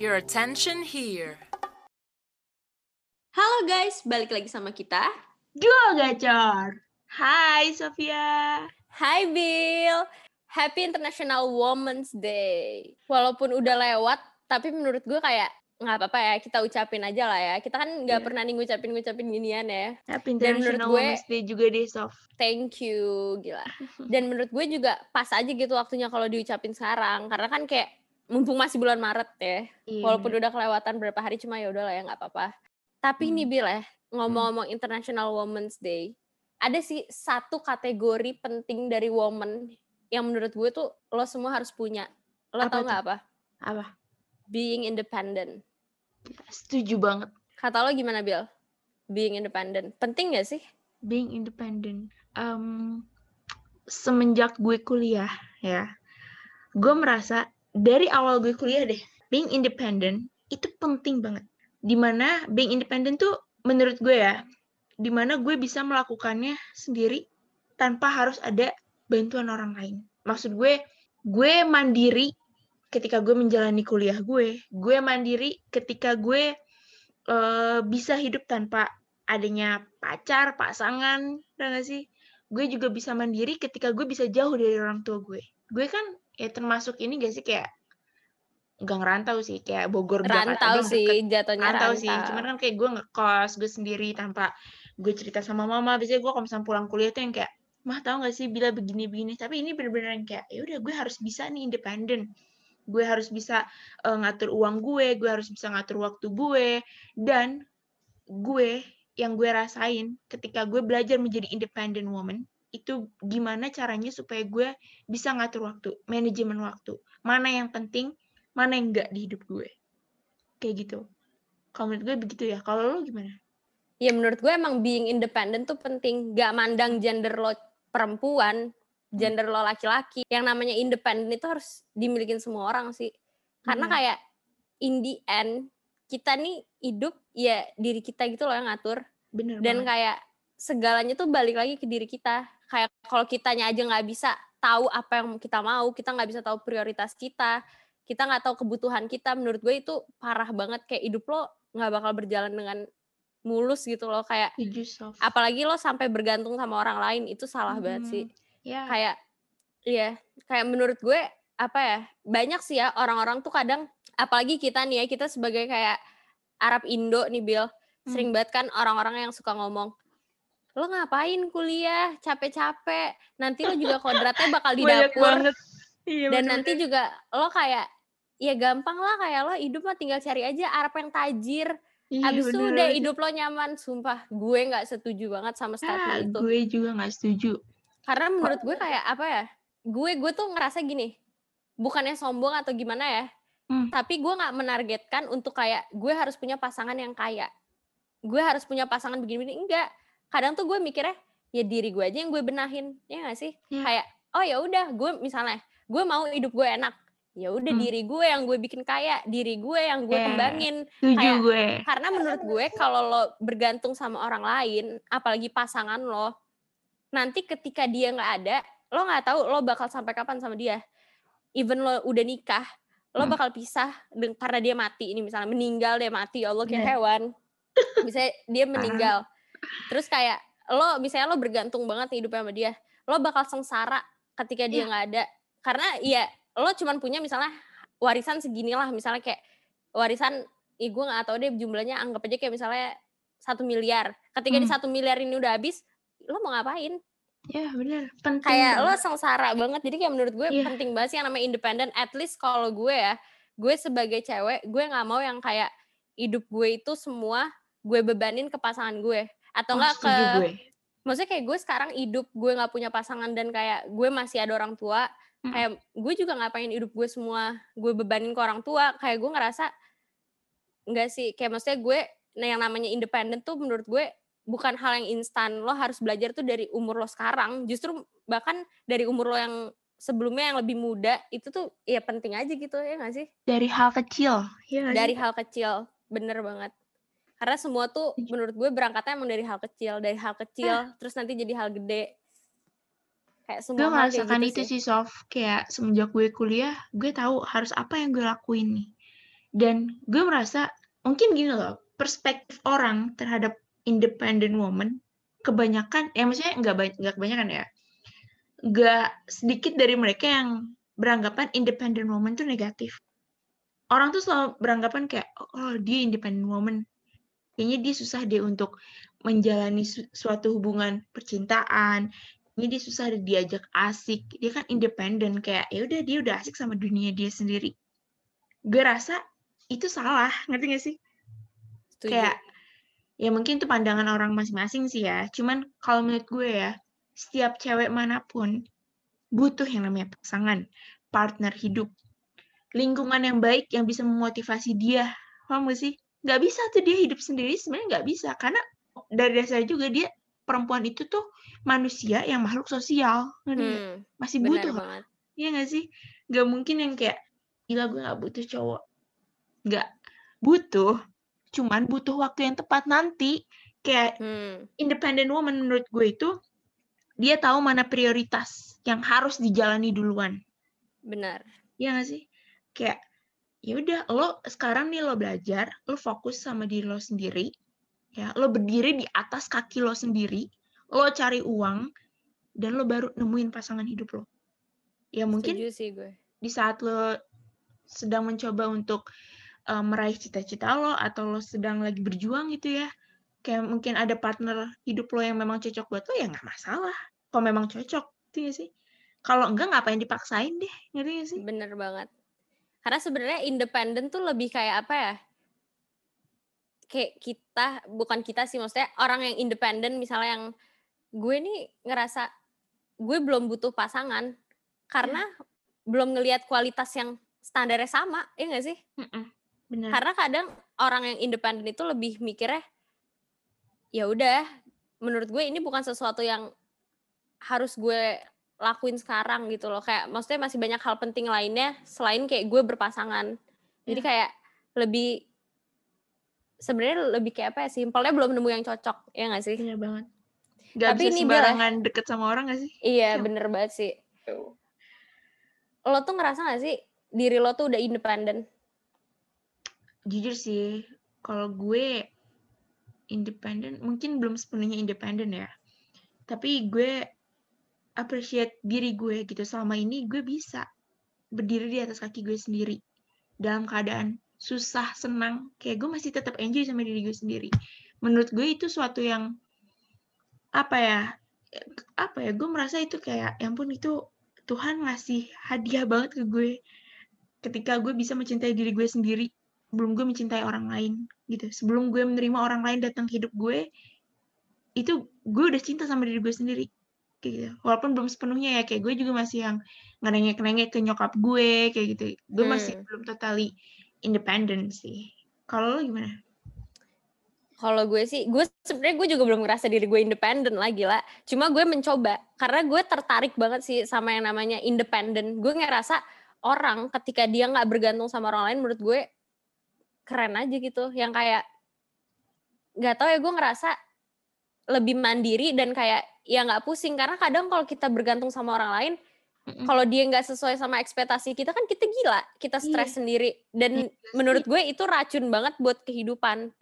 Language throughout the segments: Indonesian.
your attention here. Halo guys, balik lagi sama kita. Dua gacor. Hai Sofia. Hai Bill, Happy International Women's Day. Walaupun udah lewat, tapi menurut gue kayak nggak apa-apa ya, kita ucapin aja lah ya. Kita kan nggak Iya. pernah nih ngucapin-ngucapin ginian ya. Happy Dan menurut International gue- Women's Day juga deh, Sof. Thank you, gila. Dan menurut gue juga pas aja gitu waktunya kalau diucapin sekarang. Karena kan kayak mumpung masih bulan Maret ya. Iya, Walaupun udah kelewatan berapa hari cuma ya udahlah ya nggak apa-apa. Tapi Hmm. nih Bil ya, ngomong-ngomong International Women's Day, ada sih satu kategori penting dari woman yang menurut gue tuh lo semua harus punya. Lo Apa tau nggak apa? Apa? Being independent. Setuju banget. Kata lo gimana Bil? Being independent. Penting gak sih? Being independent. Um, semenjak gue kuliah ya, gue merasa dari awal gue kuliah deh, being independent itu penting banget. Di mana being independent tuh menurut gue ya, di mana gue bisa melakukannya sendiri tanpa harus ada bantuan orang lain. Maksud gue, gue mandiri ketika gue menjalani kuliah gue, gue mandiri ketika gue eh, bisa hidup tanpa adanya pacar, pasangan, gak sih? Gue juga bisa mandiri ketika gue bisa jauh dari orang tua gue. Gue kan ya termasuk ini gak sih kayak nggak ngerantau sih kayak Bogor Jakarta Rantau doang sih, deket. jatuhnya rantau rantau. sih cuman kan kayak gue ngekos gue sendiri tanpa gue cerita sama mama biasanya gue kalau misalnya pulang kuliah tuh yang kayak mah tahu gak sih bila begini begini tapi ini bener-bener yang kayak ya udah gue harus bisa nih independen gue harus bisa eh, ngatur uang gue gue harus bisa ngatur waktu gue dan gue yang gue rasain ketika gue belajar menjadi independent woman itu gimana caranya supaya gue bisa ngatur waktu manajemen waktu mana yang penting mana yang enggak di hidup gue kayak gitu kalau menurut gue begitu ya kalau lo gimana Ya menurut gue emang being independent tuh penting. Gak mandang gender lo perempuan, gender lo laki-laki. Yang namanya independent itu harus dimilikin semua orang sih. Karena Bener. kayak in the end, kita nih hidup ya diri kita gitu loh yang ngatur. bener Dan banget. kayak segalanya tuh balik lagi ke diri kita. Kayak kalau kitanya aja nggak bisa tahu apa yang kita mau, kita nggak bisa tahu prioritas kita, kita nggak tahu kebutuhan kita. Menurut gue itu parah banget. Kayak hidup lo nggak bakal berjalan dengan mulus gitu loh. Kayak apalagi lo sampai bergantung sama orang lain itu salah banget sih ya kayak iya kayak menurut gue apa ya banyak sih ya orang-orang tuh kadang apalagi kita nih ya kita sebagai kayak Arab Indo nih Bill sering banget kan orang-orang yang suka ngomong lo ngapain kuliah? Capek-capek. Nanti lo juga kodratnya bakal di dapur. iya, dan nanti juga lo kayak ya gampang lah kayak lo hidup mah tinggal cari aja Arab yang tajir. Iya, Abis itu udah hidup lo nyaman, sumpah gue nggak setuju banget sama ah, statement itu. gue juga nggak setuju. Karena menurut gue kayak apa ya? Gue gue tuh ngerasa gini, bukannya sombong atau gimana ya, Hmm. tapi gue nggak menargetkan untuk kayak gue harus punya pasangan yang kaya, gue harus punya pasangan begini-begini enggak. Kadang tuh gue mikirnya ya diri gue aja yang gue benahin, ya nggak sih? Iya. Kayak oh ya udah gue misalnya gue mau hidup gue enak, ya udah Hmm. diri gue yang gue bikin kaya, diri gue yang gue Iya. kembangin. Kayak- gue Karena menurut gue kalau lo bergantung sama orang lain, apalagi pasangan lo, nanti ketika dia nggak ada, lo nggak tahu lo bakal sampai kapan sama dia. Even lo udah nikah, lo Hmm. bakal pisah karena dia mati. Ini misalnya meninggal dia mati, ya Allah kayak Bener. hewan. Misalnya dia meninggal, terus kayak lo misalnya lo bergantung banget nih hidupnya sama dia, lo bakal sengsara ketika dia Iya. nggak ada. Karena ya lo cuman punya misalnya warisan segini lah, misalnya kayak warisan ih gue nggak tahu deh jumlahnya anggap aja kayak misalnya satu miliar ketika di Hmm. satu miliar ini udah habis lo mau ngapain ya bener penting kayak lo sengsara banget jadi kayak menurut gue Iya. penting banget sih yang namanya independen at least kalau gue ya gue sebagai cewek gue nggak mau yang kayak hidup gue itu semua gue bebanin ke pasangan gue atau Oh, enggak ke setuju gue. maksudnya kayak gue sekarang hidup gue nggak punya pasangan dan kayak gue masih ada orang tua Mm. kayak gue juga nggak pengen hidup gue semua gue bebanin ke orang tua. Kayak gue ngerasa nggak sih kayak maksudnya gue nah yang namanya independen tuh menurut gue bukan hal yang instan. Lo harus belajar tuh dari umur lo sekarang. Justru bahkan dari umur lo yang sebelumnya yang lebih muda itu tuh ya penting aja gitu ya nggak sih? Dari hal kecil ya dari sih? hal kecil bener banget karena semua tuh Setuju. menurut gue berangkatnya emang dari hal kecil dari hal kecil terus nanti jadi hal gede. Kayak semua gue merasakan gitu itu sih. Sof. Kayak semenjak gue kuliah gue tahu harus apa yang gue lakuin nih. Dan gue merasa mungkin gini loh, perspektif orang terhadap independent woman kebanyakan ya maksudnya nggak banyak nggak kebanyakan ya nggak sedikit dari mereka yang beranggapan independent woman tuh negatif. Orang tuh selalu beranggapan kayak oh dia independent woman kayaknya dia susah deh untuk menjalani su suatu hubungan percintaan. Ini dia susah deh diajak asik. Dia kan independen kayak ya udah dia udah asik sama dunia dia sendiri. Gue rasa itu salah ngerti gak sih? Setuju. kayak ya mungkin itu pandangan orang masing-masing sih ya. Cuman kalau menurut gue ya setiap cewek mana pun butuh yang namanya pasangan partner hidup lingkungan yang baik yang bisa memotivasi dia. Paham gak sih nggak bisa tuh dia hidup sendiri sebenarnya nggak bisa. Karena dari dasar juga dia perempuan itu tuh manusia yang makhluk sosial. Hmm, masih butuh. banget. Iya gak sih? Nggak mungkin yang kayak gila gue nggak butuh cowok. Nggak. Butuh cuman butuh waktu yang tepat nanti. Kayak hmm. independent woman menurut gue itu dia tahu mana prioritas yang harus dijalani duluan. Benar. Iya gak sih? Kayak ya udah lo sekarang nih lo belajar lo fokus sama diri lo sendiri ya. Lo berdiri di atas kaki lo sendiri lo cari uang dan lo baru nemuin pasangan hidup lo. Ya mungkin sih gue. di saat lo sedang mencoba untuk uh, meraih cita-cita lo atau lo sedang lagi berjuang gitu ya kayak mungkin ada partner hidup lo yang memang cocok buat lo ya nggak masalah. Kalau memang cocok gitu ya sih? Kalau enggak ngapain dipaksain deh ngerti gak sih? Bener banget karena sebenarnya independen tuh lebih kayak apa ya kayak kita bukan kita sih maksudnya orang yang independen misalnya yang gue nih ngerasa gue belum butuh pasangan karena hmm. belum ngelihat kualitas yang standarnya sama ya gak sih mm Bener. Karena kadang orang yang independen itu lebih mikirnya ya udah menurut gue ini bukan sesuatu yang harus gue lakuin sekarang gitu loh. Kayak maksudnya masih banyak hal penting lainnya selain kayak gue berpasangan. Jadi iya. kayak lebih sebenarnya lebih kayak apa ya simpelnya belum nemu yang cocok ya gak sih? Iya banget. Gak Tapi bisa ini sembarangan dia, deket sama orang gak sih? Iya ya. bener banget sih. Lo tuh ngerasa gak sih diri lo tuh udah independen jujur sih kalau gue independen mungkin belum sepenuhnya independen ya. Tapi gue appreciate diri gue gitu. Selama ini gue bisa berdiri di atas kaki gue sendiri. Dalam keadaan susah senang kayak gue masih tetap enjoy sama diri gue sendiri. Menurut gue itu suatu yang apa ya apa ya gue merasa itu kayak yang pun itu Tuhan ngasih hadiah banget ke gue ketika gue bisa mencintai diri gue sendiri sebelum gue mencintai orang lain gitu. Sebelum gue menerima orang lain datang hidup gue itu gue udah cinta sama diri gue sendiri kayak gitu walaupun belum sepenuhnya ya kayak gue juga masih yang ngerengek-ngerengek ke nyokap gue kayak gitu gue hmm. masih belum totally independent sih kalau lo gimana kalau gue sih, gue sebenarnya gue juga belum ngerasa diri gue independen lagi lah. Cuma gue mencoba karena gue tertarik banget sih sama yang namanya independen. Gue ngerasa orang ketika dia nggak bergantung sama orang lain, menurut gue keren aja gitu yang kayak nggak tahu ya gue ngerasa lebih mandiri dan kayak ya nggak pusing karena kadang kalau kita bergantung sama orang lain mm-hmm. kalau dia nggak sesuai sama ekspektasi kita kan kita gila kita iya. stres yeah. sendiri dan yeah. menurut gue itu racun banget buat kehidupan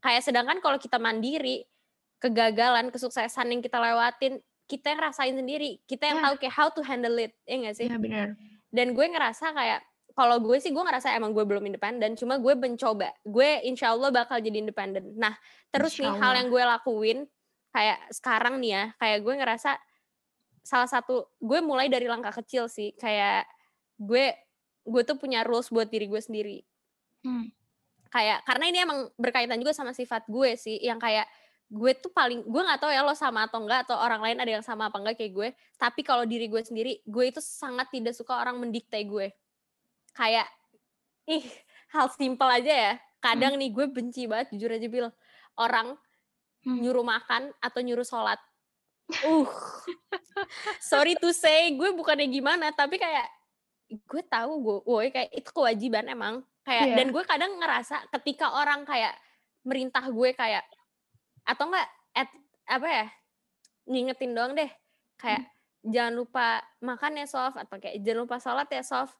kayak sedangkan kalau kita mandiri kegagalan kesuksesan yang kita lewatin kita yang rasain sendiri kita yang yeah. tahu kayak how to handle it ya nggak sih yeah, benar dan gue ngerasa kayak kalau gue sih gue ngerasa emang gue belum independen cuma gue mencoba gue insya Allah bakal jadi independen nah terus nih hal yang gue lakuin kayak sekarang nih ya kayak gue ngerasa salah satu gue mulai dari langkah kecil sih kayak gue gue tuh punya rules buat diri gue sendiri hmm. kayak karena ini emang berkaitan juga sama sifat gue sih yang kayak gue tuh paling gue nggak tahu ya lo sama atau enggak atau orang lain ada yang sama apa enggak kayak gue tapi kalau diri gue sendiri gue itu sangat tidak suka orang mendikte gue kayak ih hal simpel aja ya kadang hmm. nih gue benci banget jujur aja bil orang hmm. nyuruh makan atau nyuruh sholat uh sorry to say gue bukannya gimana tapi kayak gue tahu gue woi kayak itu kewajiban emang kayak yeah. dan gue kadang ngerasa ketika orang kayak merintah gue kayak atau enggak at, apa ya ngingetin doang deh kayak hmm. jangan lupa makan ya soft atau kayak jangan lupa sholat ya soft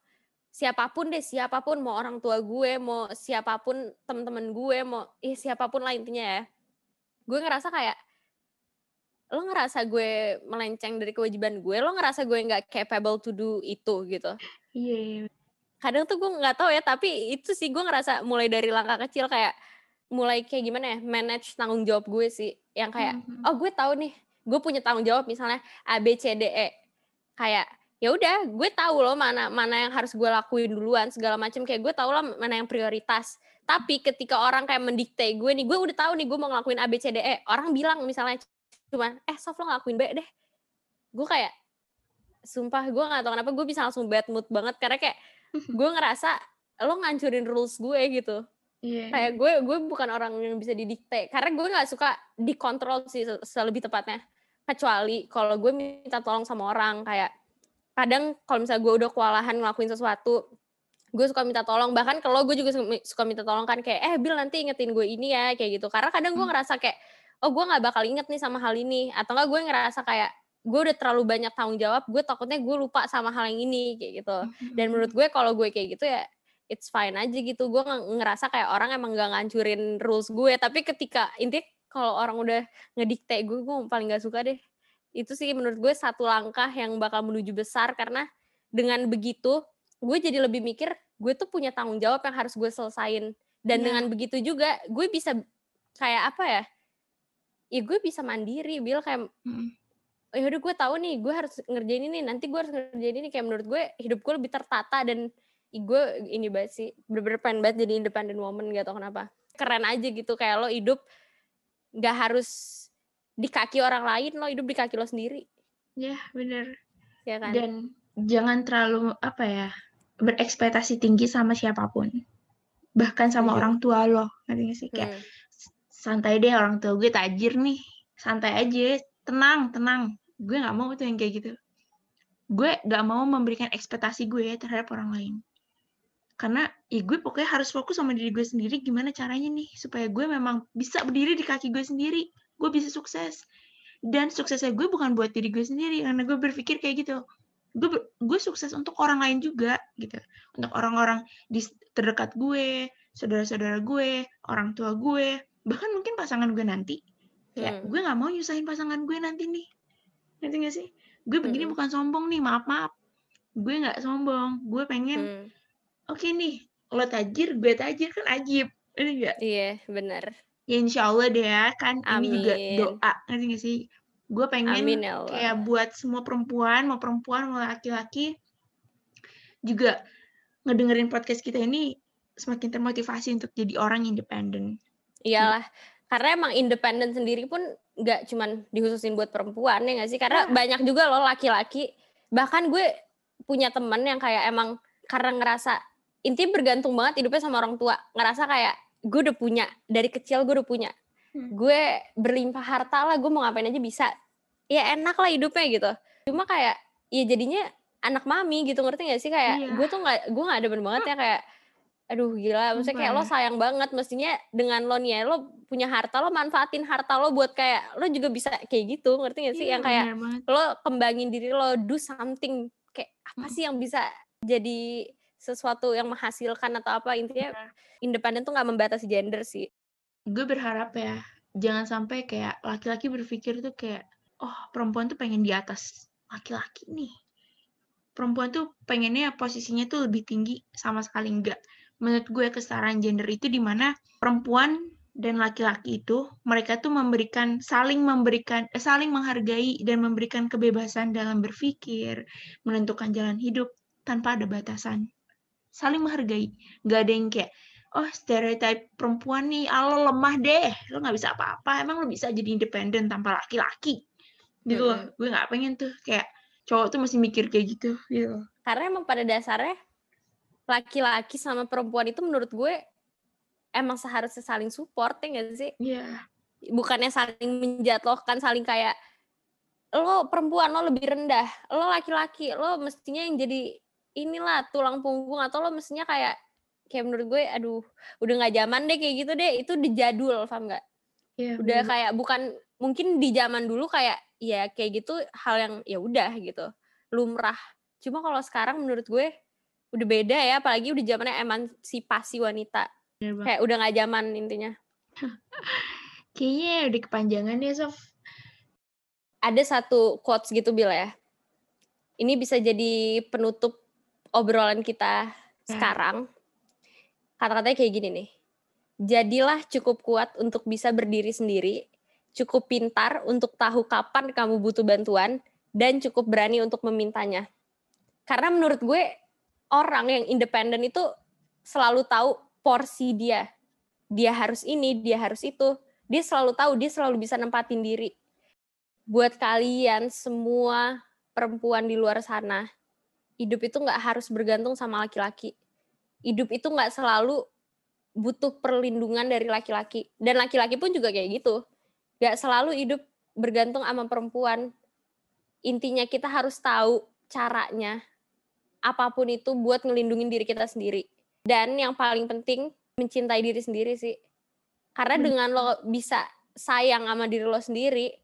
siapa pun deh siapa pun mau orang tua gue mau siapa pun teman-teman gue mau eh siapa pun lah intinya ya gue ngerasa kayak lo ngerasa gue melenceng dari kewajiban gue lo ngerasa gue nggak capable to do itu gitu. Iya yeah. kadang tuh gue nggak tahu ya tapi itu sih gue ngerasa mulai dari langkah kecil kayak mulai kayak gimana ya manage tanggung jawab gue sih. Yang kayak mm -hmm. oh gue tahu nih gue punya tanggung jawab misalnya A B C D E. Kayak ya udah gue tahu loh mana mana yang harus gue lakuin duluan segala macam kayak gue tahu lah mana yang prioritas tapi ketika orang kayak mendikte gue nih gue udah tahu nih gue mau ngelakuin A B C D E. Orang bilang misalnya cuma eh soft lo ngelakuin B deh. Gue kayak sumpah gue gak tau kenapa gue bisa langsung bad mood banget. Karena kayak gue ngerasa lo ngancurin rules gue gitu. Yeah. kayak gue gue bukan orang yang bisa didikte. Karena gue nggak suka dikontrol sih selebih tepatnya. Kecuali kalau gue minta tolong sama orang kayak kadang kalau misalnya gue udah kewalahan ngelakuin sesuatu gue suka minta tolong. Bahkan kalau gue juga suka minta tolong kan kayak eh Bill nanti ingetin gue ini ya kayak gitu. Karena kadang gue hmm. ngerasa kayak oh gue nggak bakal inget nih sama hal ini. Atau enggak gue ngerasa kayak gue udah terlalu banyak tanggung jawab gue takutnya gue lupa sama hal yang ini kayak gitu. Hmm, dan hmm, menurut gue kalau gue kayak gitu ya it's fine aja gitu. Gue ngerasa kayak orang emang gak ngancurin rules gue. Tapi ketika intinya kalau orang udah ngedikte gue gue paling gak suka deh. Itu sih menurut gue satu langkah yang bakal menuju besar. Karena dengan begitu gue jadi lebih mikir gue tuh punya tanggung jawab yang harus gue selesain. Dan ya. dengan begitu juga gue bisa kayak apa ya ya gue bisa mandiri bil kayak hmm. ya udah gue tahu nih gue harus ngerjain ini nanti gue harus ngerjain ini. Kayak menurut gue hidup gue lebih tertata dan gue ini banget sih bener-bener pengen banget jadi independent woman gak tau kenapa. Keren aja gitu kayak lo hidup nggak harus di kaki orang lain lo hidup di kaki lo sendiri. Ya bener. Ya kan? Dan jangan terlalu apa ya berekspektasi tinggi sama siapa pun. Bahkan sama iya. orang tua lo ngerti sih? Kayak hmm. santai deh orang tua gue tajir nih. Santai aja tenang tenang. Gue nggak mau tuh yang kayak gitu. Gue nggak mau memberikan ekspektasi gue terhadap orang lain. Karena ya gue pokoknya harus fokus sama diri gue sendiri gimana caranya nih supaya gue memang bisa berdiri di kaki gue sendiri. Gue bisa sukses. Dan suksesnya gue bukan buat diri gue sendiri karena gue berpikir kayak gitu gue gue sukses untuk orang lain juga gitu. Untuk orang-orang di terdekat gue saudara-saudara gue orang tua gue bahkan mungkin pasangan gue nanti. Ya hmm. gue nggak mau nyusahin pasangan gue nanti nih. Nanti gak sih? Gue begini hmm. bukan sombong nih maaf maaf. Gue nggak sombong gue pengen hmm. oke okay nih lo tajir gue tajir kan ajib. Ini enggak iya benar Ya insya Allah deh ya, kan? Ini juga doa, ngerti gak sih? Gue pengen Amin ya kayak buat semua perempuan, mau perempuan, mau laki-laki, juga ngedengerin podcast kita ini semakin termotivasi untuk jadi orang independen. Iyalah, karena emang independen sendiri pun nggak cuman dihususin buat perempuan ya nggak sih? Karena nah. banyak juga loh laki-laki, bahkan gue punya temen yang kayak emang karena ngerasa intinya bergantung banget hidupnya sama orang tua, ngerasa kayak gue udah punya dari kecil gue udah punya hmm. gue berlimpah harta lah gue mau ngapain aja bisa ya enak lah hidupnya gitu. Cuma kayak ya jadinya anak mami gitu ngerti gak sih? Kayak iya. gue tuh nggak gue nggak ada bener banget ya kayak aduh gila. Maksudnya kayak lo sayang banget mestinya dengan lo nih ya lo punya harta lo manfaatin harta lo buat kayak lo juga bisa kayak gitu ngerti gak sih? Iya, yang kayak lo kembangin diri lo do something kayak apa sih yang bisa jadi sesuatu yang menghasilkan atau apa? Intinya ya. independen tuh nggak membatasi gender sih. Gue berharap ya jangan sampai kayak laki-laki berpikir tuh kayak oh perempuan tuh pengen di atas laki-laki nih. Perempuan tuh pengennya posisinya tuh lebih tinggi sama sekali enggak. Menurut gue kesetaraan gender itu di mana perempuan dan laki-laki itu mereka tuh memberikan saling memberikan eh, saling menghargai dan memberikan kebebasan dalam berpikir, menentukan jalan hidup tanpa ada batasan saling menghargai nggak ada yang kayak oh stereotip perempuan nih ah, lo lemah deh lo nggak bisa apa-apa emang lo bisa jadi independen tanpa laki-laki gitu loh. Gue nggak pengen tuh kayak cowok tuh masih mikir kayak gitu gitu karena emang pada dasarnya laki-laki sama perempuan itu menurut gue emang seharusnya saling support ya gak sih? Iya. Yeah. bukannya saling menjatuhkan saling kayak lo perempuan lo lebih rendah lo laki-laki lo mestinya yang jadi inilah tulang punggung atau lo mestinya kayak kayak menurut gue aduh udah nggak zaman deh kayak gitu deh. Itu dijadul paham nggak? Ya, udah bener. kayak bukan mungkin di zaman dulu kayak ya kayak gitu hal yang ya udah gitu. Lumrah. Cuma kalau sekarang menurut gue udah beda ya apalagi udah zamannya emansipasi wanita. Kayak udah nggak zaman intinya. Kayaknya udah kepanjangan ya Sof. Ada satu quotes gitu Bil ya. Ini bisa jadi penutup obrolan kita Ya. sekarang. Kata-katanya kayak gini nih. Jadilah cukup kuat untuk bisa berdiri sendiri cukup pintar untuk tahu kapan kamu butuh bantuan dan cukup berani untuk memintanya karena menurut gue orang yang independen itu selalu tahu porsi dia. Dia harus ini, dia harus itu. Dia selalu tahu, dia selalu bisa nempatin diri. Buat kalian semua perempuan di luar sana, hidup itu nggak harus bergantung sama laki-laki. Hidup itu nggak selalu butuh perlindungan dari laki-laki. Dan laki-laki pun juga kayak gitu. Nggak selalu hidup bergantung sama perempuan. Intinya kita harus tahu caranya apa pun itu buat ngelindungin diri kita sendiri. Dan yang paling penting mencintai diri sendiri sih. Karena Hmm. dengan lo bisa sayang sama diri lo sendiri,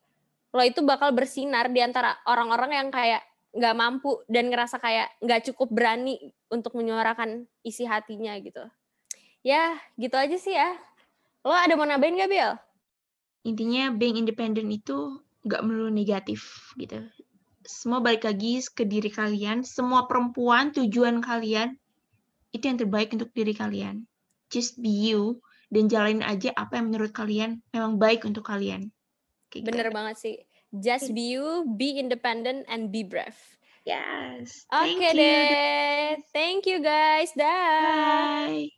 lo itu bakal bersinar di antara orang-orang yang kayak nggak mampu dan ngerasa kayak nggak cukup berani untuk menyuarakan isi hatinya gitu. Ya, gitu aja sih ya. Lo ada mau nambahin gak, Bill? Intinya being independent itu nggak melulu negatif gitu semua balik lagi ke diri kalian semua perempuan tujuan kalian itu yang terbaik untuk diri kalian just be you dan jalanin aja apa yang menurut kalian memang baik untuk kalian Kayak gitu. Bener banget sih. Just be you, be independent, and be brave. yes Oke you deh. Thank you guys. Dah. bye